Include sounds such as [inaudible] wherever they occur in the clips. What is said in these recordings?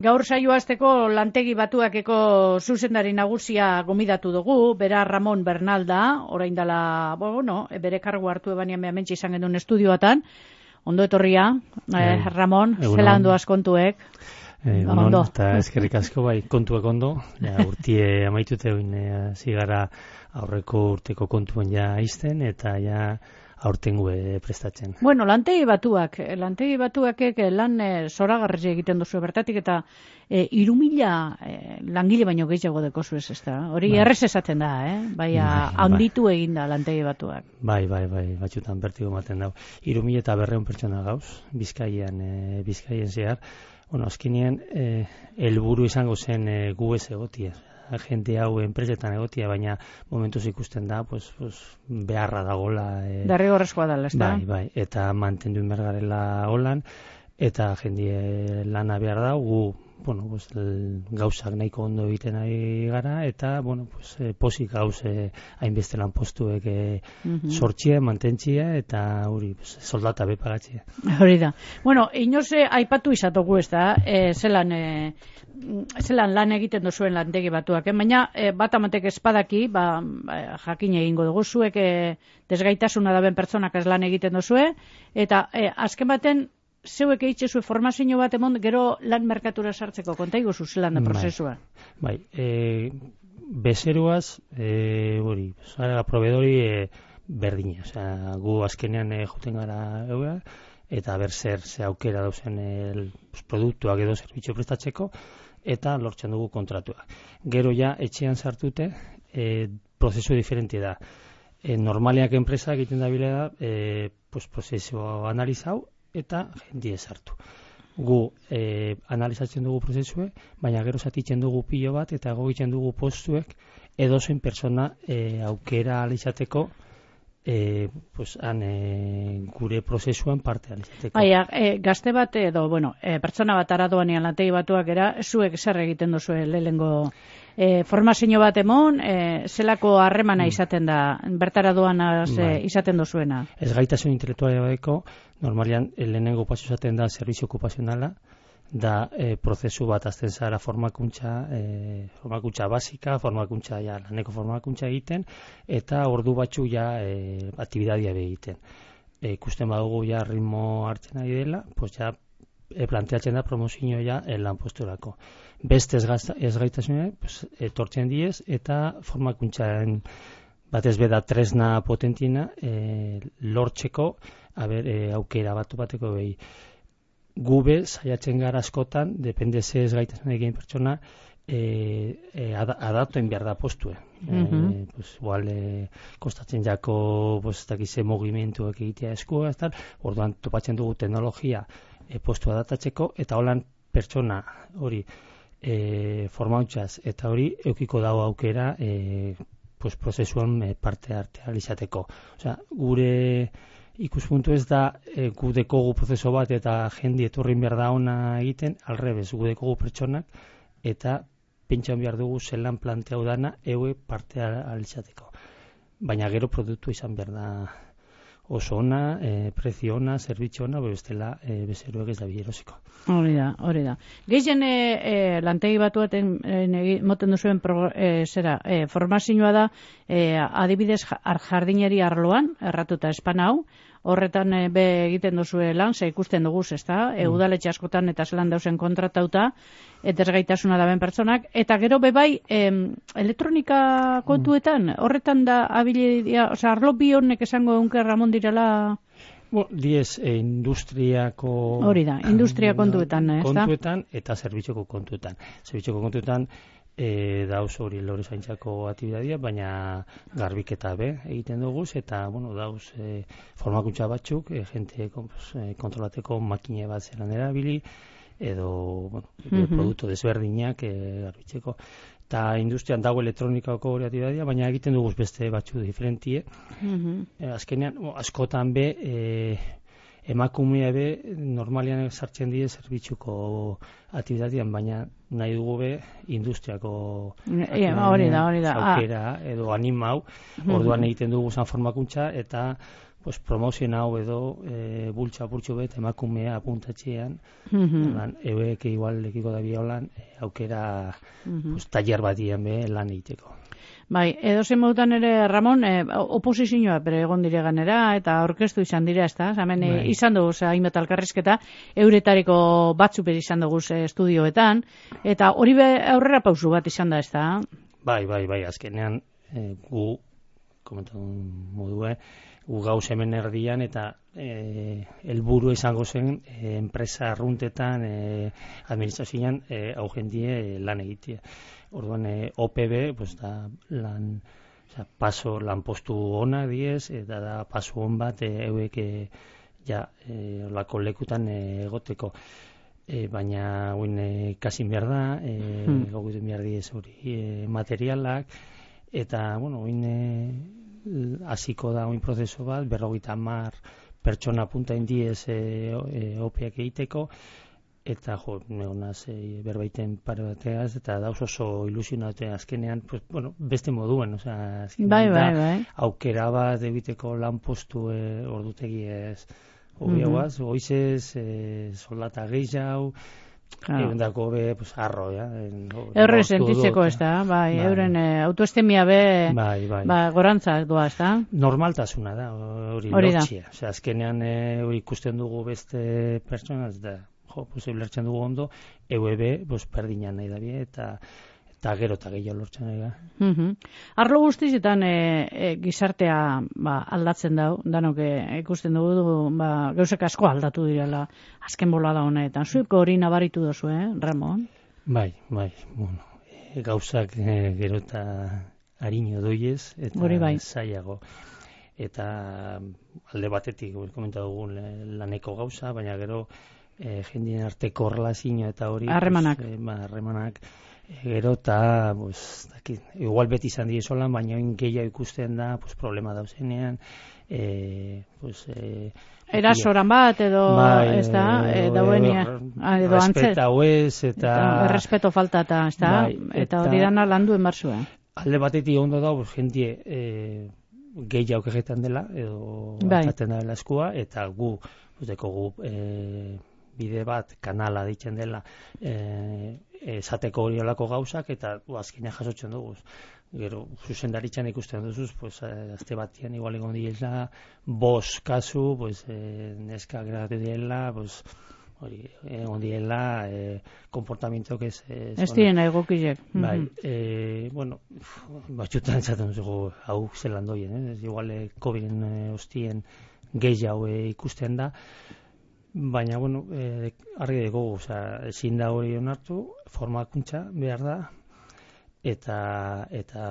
Gaur saio azteko lantegi batuakeko zuzendari nagusia gomidatu dugu, bera Ramon Bernal da, orain dela, bueno, bere kargu hartu ebanian behamentsi izan genuen estudioatan, ondo etorria, eh, Ramon, zela ondo askontuek. Eh, ondo, eta eskerrik asko bai, kontuek ondo, ja, urtie amaitute oin, eh, zigara aurreko urteko kontuen ja izten, eta ja, aurtengo prestatzen. Bueno, lantegi batuak, lantegi batuak lan e, zoragarri egiten duzu bertatik eta e, irumila e, langile baino gehiago deko zu ez da. Hori bai. errez esaten da, eh? Bai, bai, handitu bai. egin da lantegi batuak. Bai, bai, bai, batxutan bertigo maten dau. Irumila eta berreun pertsona gauz, bizkaian, e, bizkaian zehar. Bueno, azkenean, e, elburu izango zen e, gu ez egotia jente hau enpresetan egotia, baina momentuz ikusten da, pues, pues, beharra dagola. E, Darri horrezkoa da, ez Bai, bai, eta mantendu inbergarela holan, eta jendie lana behar da, gu bueno, pues, gauzak nahiko ondo egiten ari gara, eta, bueno, pues, e, posik gauz e, hainbeste lan postuek e, mm sortxia, mantentzia, eta hori, pues, soldata bepagatzia. Hori da. Bueno, inoze aipatu izatogu ez da, e, zelan, e, zelan lan egiten duzuen lantegi batuak, eh? baina e, bat amatek espadaki, ba, ba, jakin egingo dugu zuek e, desgaitasuna daben pertsonak ez lan egiten duzue, eta e, azken baten zeuek eitxe zuen formazio bat emon, gero lan merkatura sartzeko, konta iguzu zelan da bai. prozesua? Bai, e, bezeruaz, e, hori, zara, proveedori e, berdina, osea, gu azkenean e, juten gara eura, eta ber zer ze aukera dauzen el produktuak edo zerbitzu prestatzeko eta lortzen dugu kontratua. Gero ja etxean sartute, e, prozesu diferente da. E, normaliak enpresa egiten da da, e, pues prozesu analizau eta jendie sartu. Gu e, analizatzen dugu prozesue, baina gero zatitzen dugu pilo bat eta egokitzen dugu postuek edozen persona e, aukera alizateko e, pues, han, e, gure prozesuan parte alizateko. Baina, e, gazte bat edo, bueno, e, pertsona bat aradoan ean lantegi batuak era, zuek zer egiten duzu lehengo e, formazio bat emon, e, zelako harremana mm. izaten da, bertara doan bai. izaten duzuena? Ez gaitasun intelektualia badeko, normalian lehenengo pasu izaten da servizio okupazionala, da e, prozesu bat azten zara formakuntza, e, formakuntza basika, formakuntza ja, laneko formakuntza egiten, eta ordu batzu ja e, aktibidadia egiten. E, ikusten badugu ja ritmo hartzen ari dela, pues ja e, planteatzen da promozio ja e, lan posturako. Beste ez, gaitasune, pues, etortzen diez, eta formakuntzaren batez beda tresna potentina e, lortzeko, aber, e, aukera batu bateko behi gube saiatzen gara askotan, depende ze ez gaitasen egin pertsona, e, e, adatoen behar da postue. Mm -hmm. e, pues, igual, e, kostatzen jako, pues, dakize mogimentuak egitea eskua, ez tal, orduan topatzen dugu teknologia e, postu adatatzeko, eta holan pertsona hori e, formautzaz, eta hori eukiko dago aukera e, pues, prozesuan parte artea izateko. Osea, gure ikuspuntu ez da e, gu dekogu prozeso bat eta jendi etorrin behar da ona egiten, alrebez, gu dekogu pertsonak eta pentsan behar dugu zelan planteau dana eue parte alizateko. Baina gero produktu izan behar da oso ona, e, prezio ona, zerbitzu ona, bestela e, bezeruek ez da bilerosiko. Hori da, hori da. Gehien e, e, lantegi batuaten e, moten duzuen pro, e, zera, e, formazioa da e, adibidez jardineri arloan, erratuta espan hau, horretan e, be egiten duzu lan, ze ikusten dugu, ezta? E, mm. udaletxe askotan eta zelan dausen kontratauta, eta ezgaitasuna da ben pertsonak, eta gero be bai, elektronika kontuetan, horretan da abilidia, osea, arlo bi honek esango eunker Ramon direla... Bo, diez, e, industriako... Hori da, industria kontuetan, ez Kontuetan eta zerbitzoko kontuetan. Zerbitzoko kontuetan, e, dauz hori lore zaintzako atibidadia, baina garbiketa be egiten dugu, eta bueno, dauz e, formakuntza batzuk, e, jente e, kontrolateko makine bat zelan erabili, edo bueno, mm produktu desberdinak e, garbitzeko. Eta industrian dago elektronikako hori atibidadia, baina egiten dugu beste batzu diferentie. Mm azkenean, askotan be, e, emakumea be normalian sartzen die zerbitzuko aktibitatean baina nahi dugu be industriako e, hori da hori da aukera edo animau mm orduan egiten dugu san formakuntza eta pues promozio hau edo e, bultza burtsu bet emakumea apuntatzean Mm -hmm. lan euek igual lekiko da biolan e, aukera Mhm. pues taller batien be lan egiteko Bai, edo zen modutan ere, Ramon, eh, oposizioa bere egon dire ganera, eta orkestu izan dira, ez da? Hemen eh, Bai. izan dugu, ze, hainbat alkarrizketa, euretariko batzu bere izan dugu ze, estudioetan, eta hori be aurrera pausu bat izan da, ez da? bai bai bai azkenean e, gu komentatu modue gu gauz hemen erdian eta e, helburu izango zen e, enpresa arruntetan e, administrazioan e, hau jendie lan egitea orduan e, OPB pues da lan Osea, paso lanpostu ona diez, eta da paso on bat e, euek e, ja, e, olako lekutan egoteko. E, baina guin e, kasin behar da, e, Hmm. behar diez hori e, materialak, eta, bueno, guin e, hasiko da oin prozesu bat, berrogeita mar pertsona punta indiez e, e, opeak egiteko, eta jo, neonaz e, berbaiten pare bateaz, eta dauz oso ilusionate azkenean, pues, bueno, beste moduen, osea, Bai, bai, bai. aukera bat egiteko lanpostu e, ordutegi ez Mhm. hobiagoaz, goizez, e, soldata gehiago, Claro. egundako be, pues, arro, ja. Eurre sentitzeko, ez da? Bai, Bai. euren eh, autoestemia be, Bai, bai. ba, gorantzak doa, ez da? Normaltasuna da, hori Hori da. lortzia. Osea, azkenean e, hori ikusten dugu beste pertsona, ez da, jo, pues, lertzen dugu ondo, EUB, pues, perdinan nahi da bie, eta eta gero eta gehiago lortzen nahi da. Mhm. Arlo guztietan e, e, gizartea ba, aldatzen dau, danok e, ikusten dugu, ba, gauzak asko aldatu direla azken bolada honetan. Zueko hori nabaritu dozu, eh, Ramon? Bai, bai, bueno, e, gauzak e, gero eta harino doiez, eta Hori bai. zailago. Eta alde batetik, komentatu dugun laneko gauza, baina gero e, jendien arteko relazio eta hori... Harremanak. Pues, e, ba, harremanak. E, gero eta, pues, dakit, igual beti izan diezolan, baina oin gehiago ikusten da, pues, problema dauzenean, e, pues, e, Erasoran bat edo, Bai, ez da, e, dauenia, edo- ah, antzet. Respeta hauez, eta... Errespeto falta eta, ez da? Bai, eta eta- hori dana landu enbarzua. alde batetik ondo da, pues, jentie e, gehiago egiten dela, edo Bai. atzaten dela eskua, eta gu, pues, dekogu e, bide bat, kanala ditzen dela, e, esateko hori olako gauzak, eta bu, azkenean jasotzen dugu. Gero, zuzendaritzan ikusten duzuz, pues, eh, azte batian igual egon direla, bos kasu, pues, eh, neska geratu direla, pues, hori, egon direla, eh, komportamientok ez... ez Ez onak. diren egokilek. Bai, Mhm. e, bueno, batxutan esaten zugu hau zelan doien, eh? igual eh, COVID-en eh, ostien gehiago eh, ikusten da, baina, bueno, eh, argi dugu, osea, ezin da hori onartu, formakuntza behar da, eta, eta,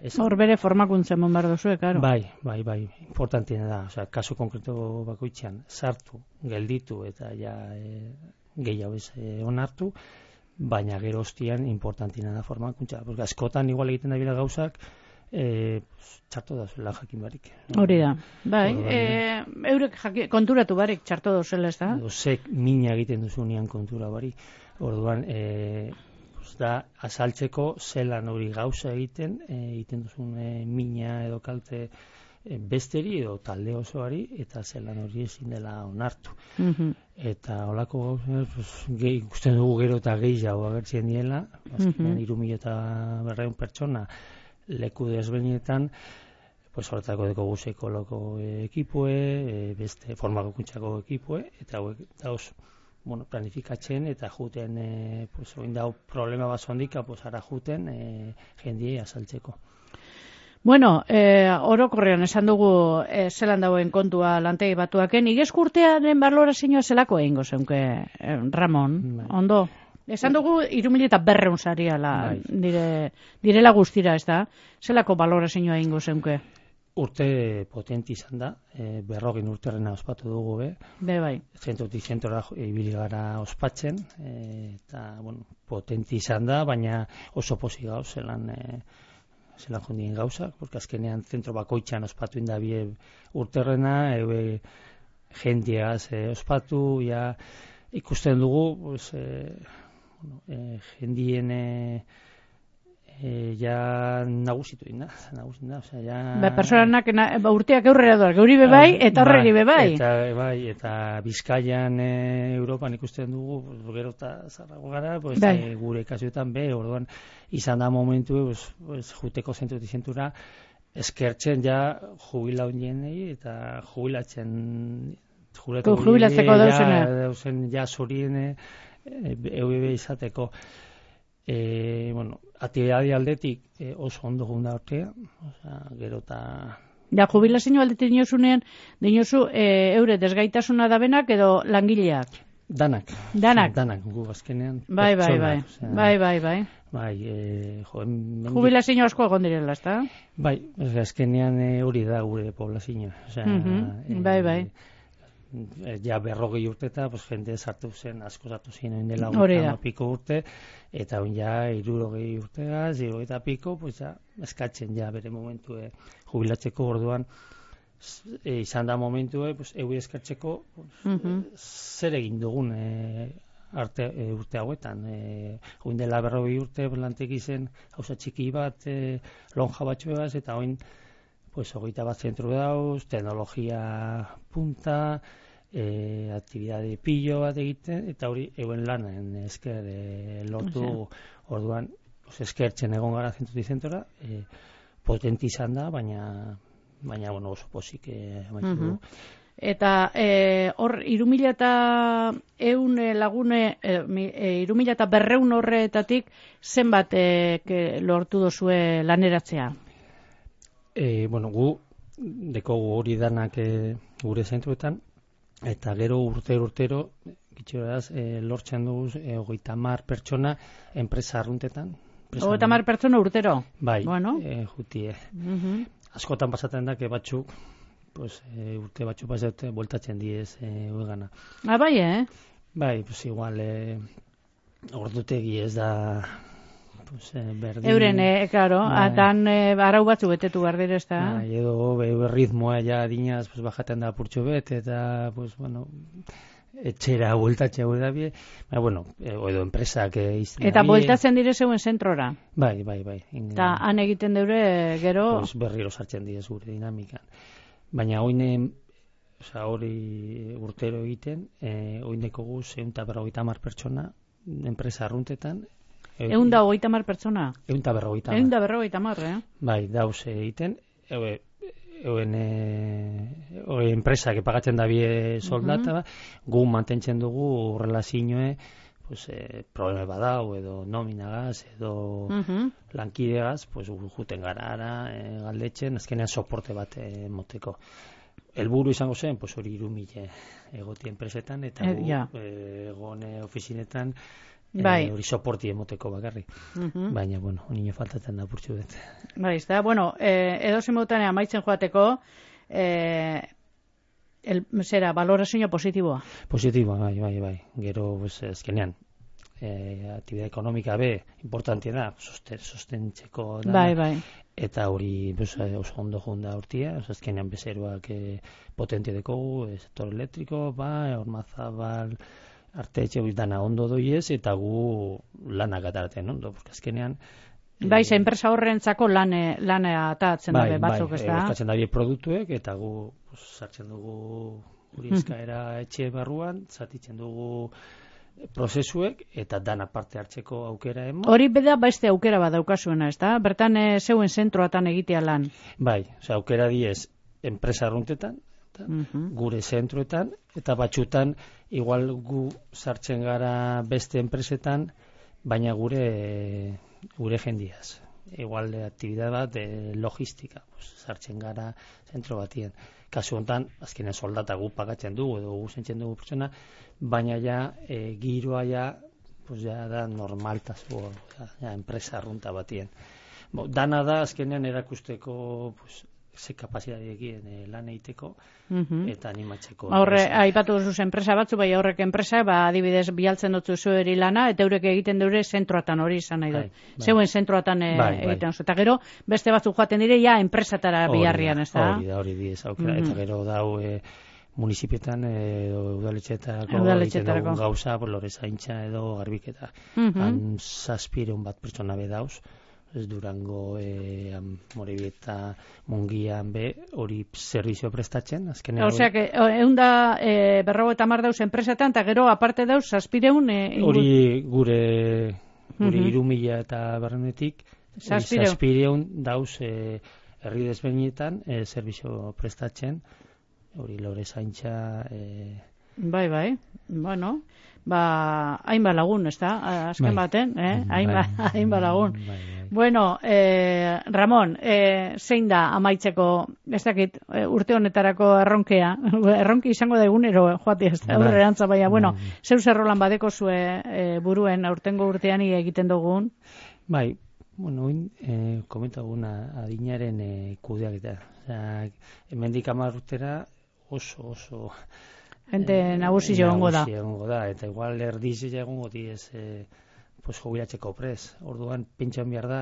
ez, Hor bere formakuntza emon behar duzue, karo. bai, bai, bai, importantiena da, osea, kasu konkreto bakoitzean, sartu, gelditu, eta ja, e, gehiago ez eh, onartu, baina gero ostian importantiena da formakuntza. Porque askotan igual egiten da bila gauzak, e, txarto da zuela jakin barik. Hori da. Bai, e, eurek jaki, konturatu barik txarto dozela, ez da? Edo mina egiten duzunean kontura barik. Orduan, e, da, azaltzeko zelan hori gauza egiten, egiten duzun e, mina edo kalte e, besteri edo talde osoari, eta zelan hori ezin dela onartu. Mhm. Eta holako gauza, pues, gehi, ikusten dugu gero eta gehiago agertzen diela, azkenean eta berreun pertsona leku desberdinetan, pues horretako deko guzeko loko ekipue, e, beste formakuntzako ekipue, eta hauek dauz, bueno, planifikatzen eta juten, e, pues, oin dau problema bat zondika, pues, ara juten e, jendie azaltzeko. Bueno, e, orokorrean esan dugu e, zelan dagoen kontua lantegi batuaken, igezkurtearen balorazioa zelako egingo zeunke, e, Ramon, Bai. ondo? Esan dugu irumile eta berreun zariala Bai. dire, direla guztira, ez da? Zelako balorazioa egingo zeunke? Urte potenti izan da, e, berrogin urterrena ospatu dugu be, Be bai. zentrotik zentrora jo- ibili gara ospatzen, e, eta, bueno, potenti izan da, baina oso posi gauz, zelan, e, zelan jondien gauzak, porque azkenean zentro bakoitzan ospatu indabie urterrena, eue jendiaz e, ospatu, ja, ikusten dugu, pues, e, bueno, e, jendien e, e, ja nagusitu dina, [laughs] nagusitu dina, osea, ja... Ba, personanak na, ba, urteak aurrera doa, geuri bebai, Ah, eta horreri bebai. Eta, bai, eta Bizkaian e, Europan ikusten dugu, gero eta zarrago gara, pues, Bai. e, gure kasuetan be, orduan, izan da momentu, pues, pues, juteko zentu dizentura, eskertzen ja jubila honenei eta jubilatzen jubilatu Jubilatzeko ja, dauzen ja zurien e, EUB izateko e, bueno, atibidadi aldetik e, oso ondo gunda urtea, osea, gero eta Ja, jubilazio aldetik dinosunean, dinosu, e, eure desgaitasuna da benak edo langileak. Danak. Danak. Danak, gu azkenean. Bai, bai, bai. pertsonak, osea, Bai, bai, bai. Bai, e, jo, hemendik- Jubilazio asko egon direla, ezta? Bai, azkenean e, hori da gure poblazioa. Osea, Mhm, bai, bai. e, ja berrogei urteta, pues, jende sartu zen, asko sartu zen dela hogeita piko urte, eta oin ja irurogei urtegaz, irurogei piko, pues, ja, eskatzen ja bere momentu e, jubilatzeko orduan, e, izan da momentu, e, pues, eui eskatzeko, pues, Mhm. zer egin dugun e, arte e, urte hauetan. E, oin dela berrogei urte planteki zen hauza txiki bat e, lonja batxuegaz eta oin pues, hogeita bat zentru dauz, teknologia punta, e, aktibidade pillo bat egiten, eta hori euen lanen esker e, lortu orduan pues, eskertzen egon gara zentuti zentora, e, potenti izan da, baina baina bueno, oso posik e, amaitu Mhm. dugu. Eta e, hor, irumila eta eun lagune, e, e, irumila eta berreun horretatik zenbat e, lortu dozue laneratzea? E, bueno, gu dekogu hori danak e, gure zentruetan, eta gero urtero urtero, gitxeraz, e, lortzen dugu e, hogeita mar pertsona enpresa arruntetan. Hogeita mar pertsona urtero? Bai, Bueno. e, jutie. Mhm. Askotan pasatzen da, que batzuk, pues, e, urte batzuk pasate, bueltatzen diez e, uegana. Ah, bai, eh? Bai, pues igual, e, ordutegi ez da, berdin. Euren, eh, claro, Bai. atan e, arau batzu betetu behar dira, ez da? Bai, edo be, ritmoa ja dinaz pues, bajaten da purtsu bet, eta, pues, bueno, etxera bueltatxe gure da bie. Ba, bueno, e, edo enpresak e, izten Eta bueltatzen dire zeuen zentrora. Bai, bai, bai. Eta han egiten deure gero... pues, berriro sartzen diez gure dinamikan. Baina oine, oza, hori urtero egiten, e, oineko gu zeun eta berrogeita mar pertsona enpresa arruntetan. Egun da hogeita mar pertsona. Eun eta berrogeita Egun mar. da berrogeita mar, eh? Bai, dauz egiten, eue, euen e, oe, enpresa que pagatzen da bie soldata, gu mantentzen dugu relazioe, pues, e, probleme badau, edo nominagaz, edo Mhm. lankidegaz, pues, juten gara ara, e, galdetzen, azkenean soporte bat e, moteko. Helburu izango zen, pues, hori irumile egoti enpresetan, eta Eh, gu, ja. e, gone ofizinetan, Bai. hori soporti emoteko bakarrik. Mhm. Baina, bueno, nino faltatzen da purtsu bet. Bai, ez da, bueno, eh, edo zemotan amaitzen joateko, eh, el, zera, valorazioa positiboa. Positiboa, bai, bai, bai. Gero, pues, azkenean, e, aktibidad ekonomika be, importantia da, sosten, sostentzeko da. Bai, bai. Eta hori, pues, eh, oso ondo junda urtia, oso azkenean bezeroak e, potentia dekogu, e, sektor elektriko, ba, ormazabal, arte etxe dana ondo doiez, eta gu lanak ataraten ondo, porque azkenean... eh, Bai, ze enpresa horrentzako lane, lanea atatzen dabe batzuk, bai, ez eh, da? eskatzen dabie produktuek, eta gu sartzen dugu guri Mhm. eskaera etxe barruan, zatitzen dugu prozesuek, eta dana parte hartzeko aukera emo. Hori beda beste aukera bat daukasuena, ez da? Bertan eh, zeuen zentroatan egitea lan. Bai, osea, aukera diez, enpresa arruntetan, eta Mhm. gure zentroetan, eta batxutan, igual gu sartzen gara beste enpresetan, baina gure gure jendiaz. Igual de actividad bat de logistika, pues, sartzen gara zentro batien. Kasu hontan, azkenean soldata gu pagatzen dugu edo gu zentzen dugu pertsona, baina ja e, giroa ja pues ja da normaltasu, ja, ja enpresa arrunta batien. Bo, dana da azkenean erakusteko pues, ze kapazitateekin e, lan egiteko Mhm. eta animatzeko. Horre, aipatu duzu enpresa batzu, bai horrek enpresa, ba, adibidez, bialtzen dutzu zueri lana, eta eurek egiten dure zentroatan hori izan nahi dut. Bai, bai. Zeuen zentroatan eh, Bai, bai. egiten duzu. Eta gero, beste batzuk joaten dire, ja, enpresatara biharrian, ez da? Hori da, hori diez, aukera, Mhm. eta gero dau e, municipietan edo udaletxetarako egiten dugun gauza, pues, lore zaintza edo garbiketa. Mhm. Han zazpireun bat pertsona be dauz, ez durango e, morebieta mungian be hori servizio prestatzen azkenean Osea que egun da e, berrago eta mar dauz enpresetan eta gero aparte dauz zazpireun e, hori gure gure mm -hmm. eta berrenetik zazpireun dauz e, herri desbeinetan e, servizio prestatzen hori lore zaintza e... bai bai bueno ba, hainba lagun, ez da? Azken bai. baten, eh? Bai. Hainba, hainba lagun. Bai, bai. Bueno, eh, Ramon, eh, zein da amaitzeko, ez dakit, eh, urte honetarako erronkea, [laughs] erronki izango da egunero, joati ez da, bai. erantza, baina, bueno, bai. zeu zerrolan badeko zue eh, buruen aurtengo urtean egiten dugun? Bai, bueno, oin, eh, komentaguna adinaren eh, kudeak eta, hemen dikamar urtera oso, oso, Gente eh, nagusi egongo da. egongo da, eta igual erdiz egongo di ez, eh, pues jubilatzeko pres. Orduan, pintxan behar da,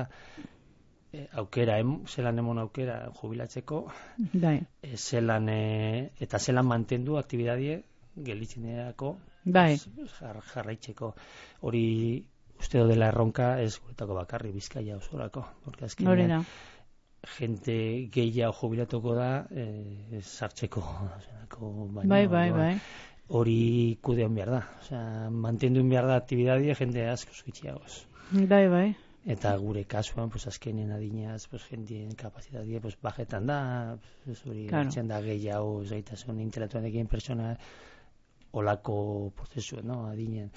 eh, aukera, em, zelan emon aukera jubilatzeko, bai. eh, zelan, eh, eta zelan mantendu aktibidadie, gelitzineako, bai. jar, jarraitzeko. Hori, uste dela erronka, ez guretako bakarri, bizkaia osorako. Hori da gente gehiago jubilatuko da eh, sartzeko [laughs] bai, bai, bai. Hori kudean behar da. Osea, mantendu behar da aktibidadia jende asko zuitxiagoz bai, bai. Eta gure kasuan, pues, azkenen adinaz pues, jendien kapazitatea pues, bajetan da pues, hori claro. da gehiago zaitasun intelektuan egin persona olako prozesuen, no, adinen.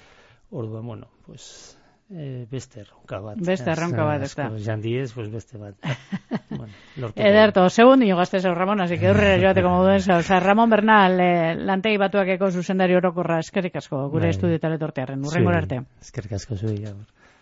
Orduan, bueno, pues e, beste erronka bat. Beste erronka bat, ez da. Jandiez, pues beste bat. [laughs] bueno, Ederto, segun dino gazte zeu, Ramon, así que urrera [laughs] joateko moduen zeu. Osa, Ramon Bernal, eh, lantegi batuak zuzendari orokorra, eskerrik asko, gure bai. estudietare tortearen. Urrengo arte. Eskerrik asko zui,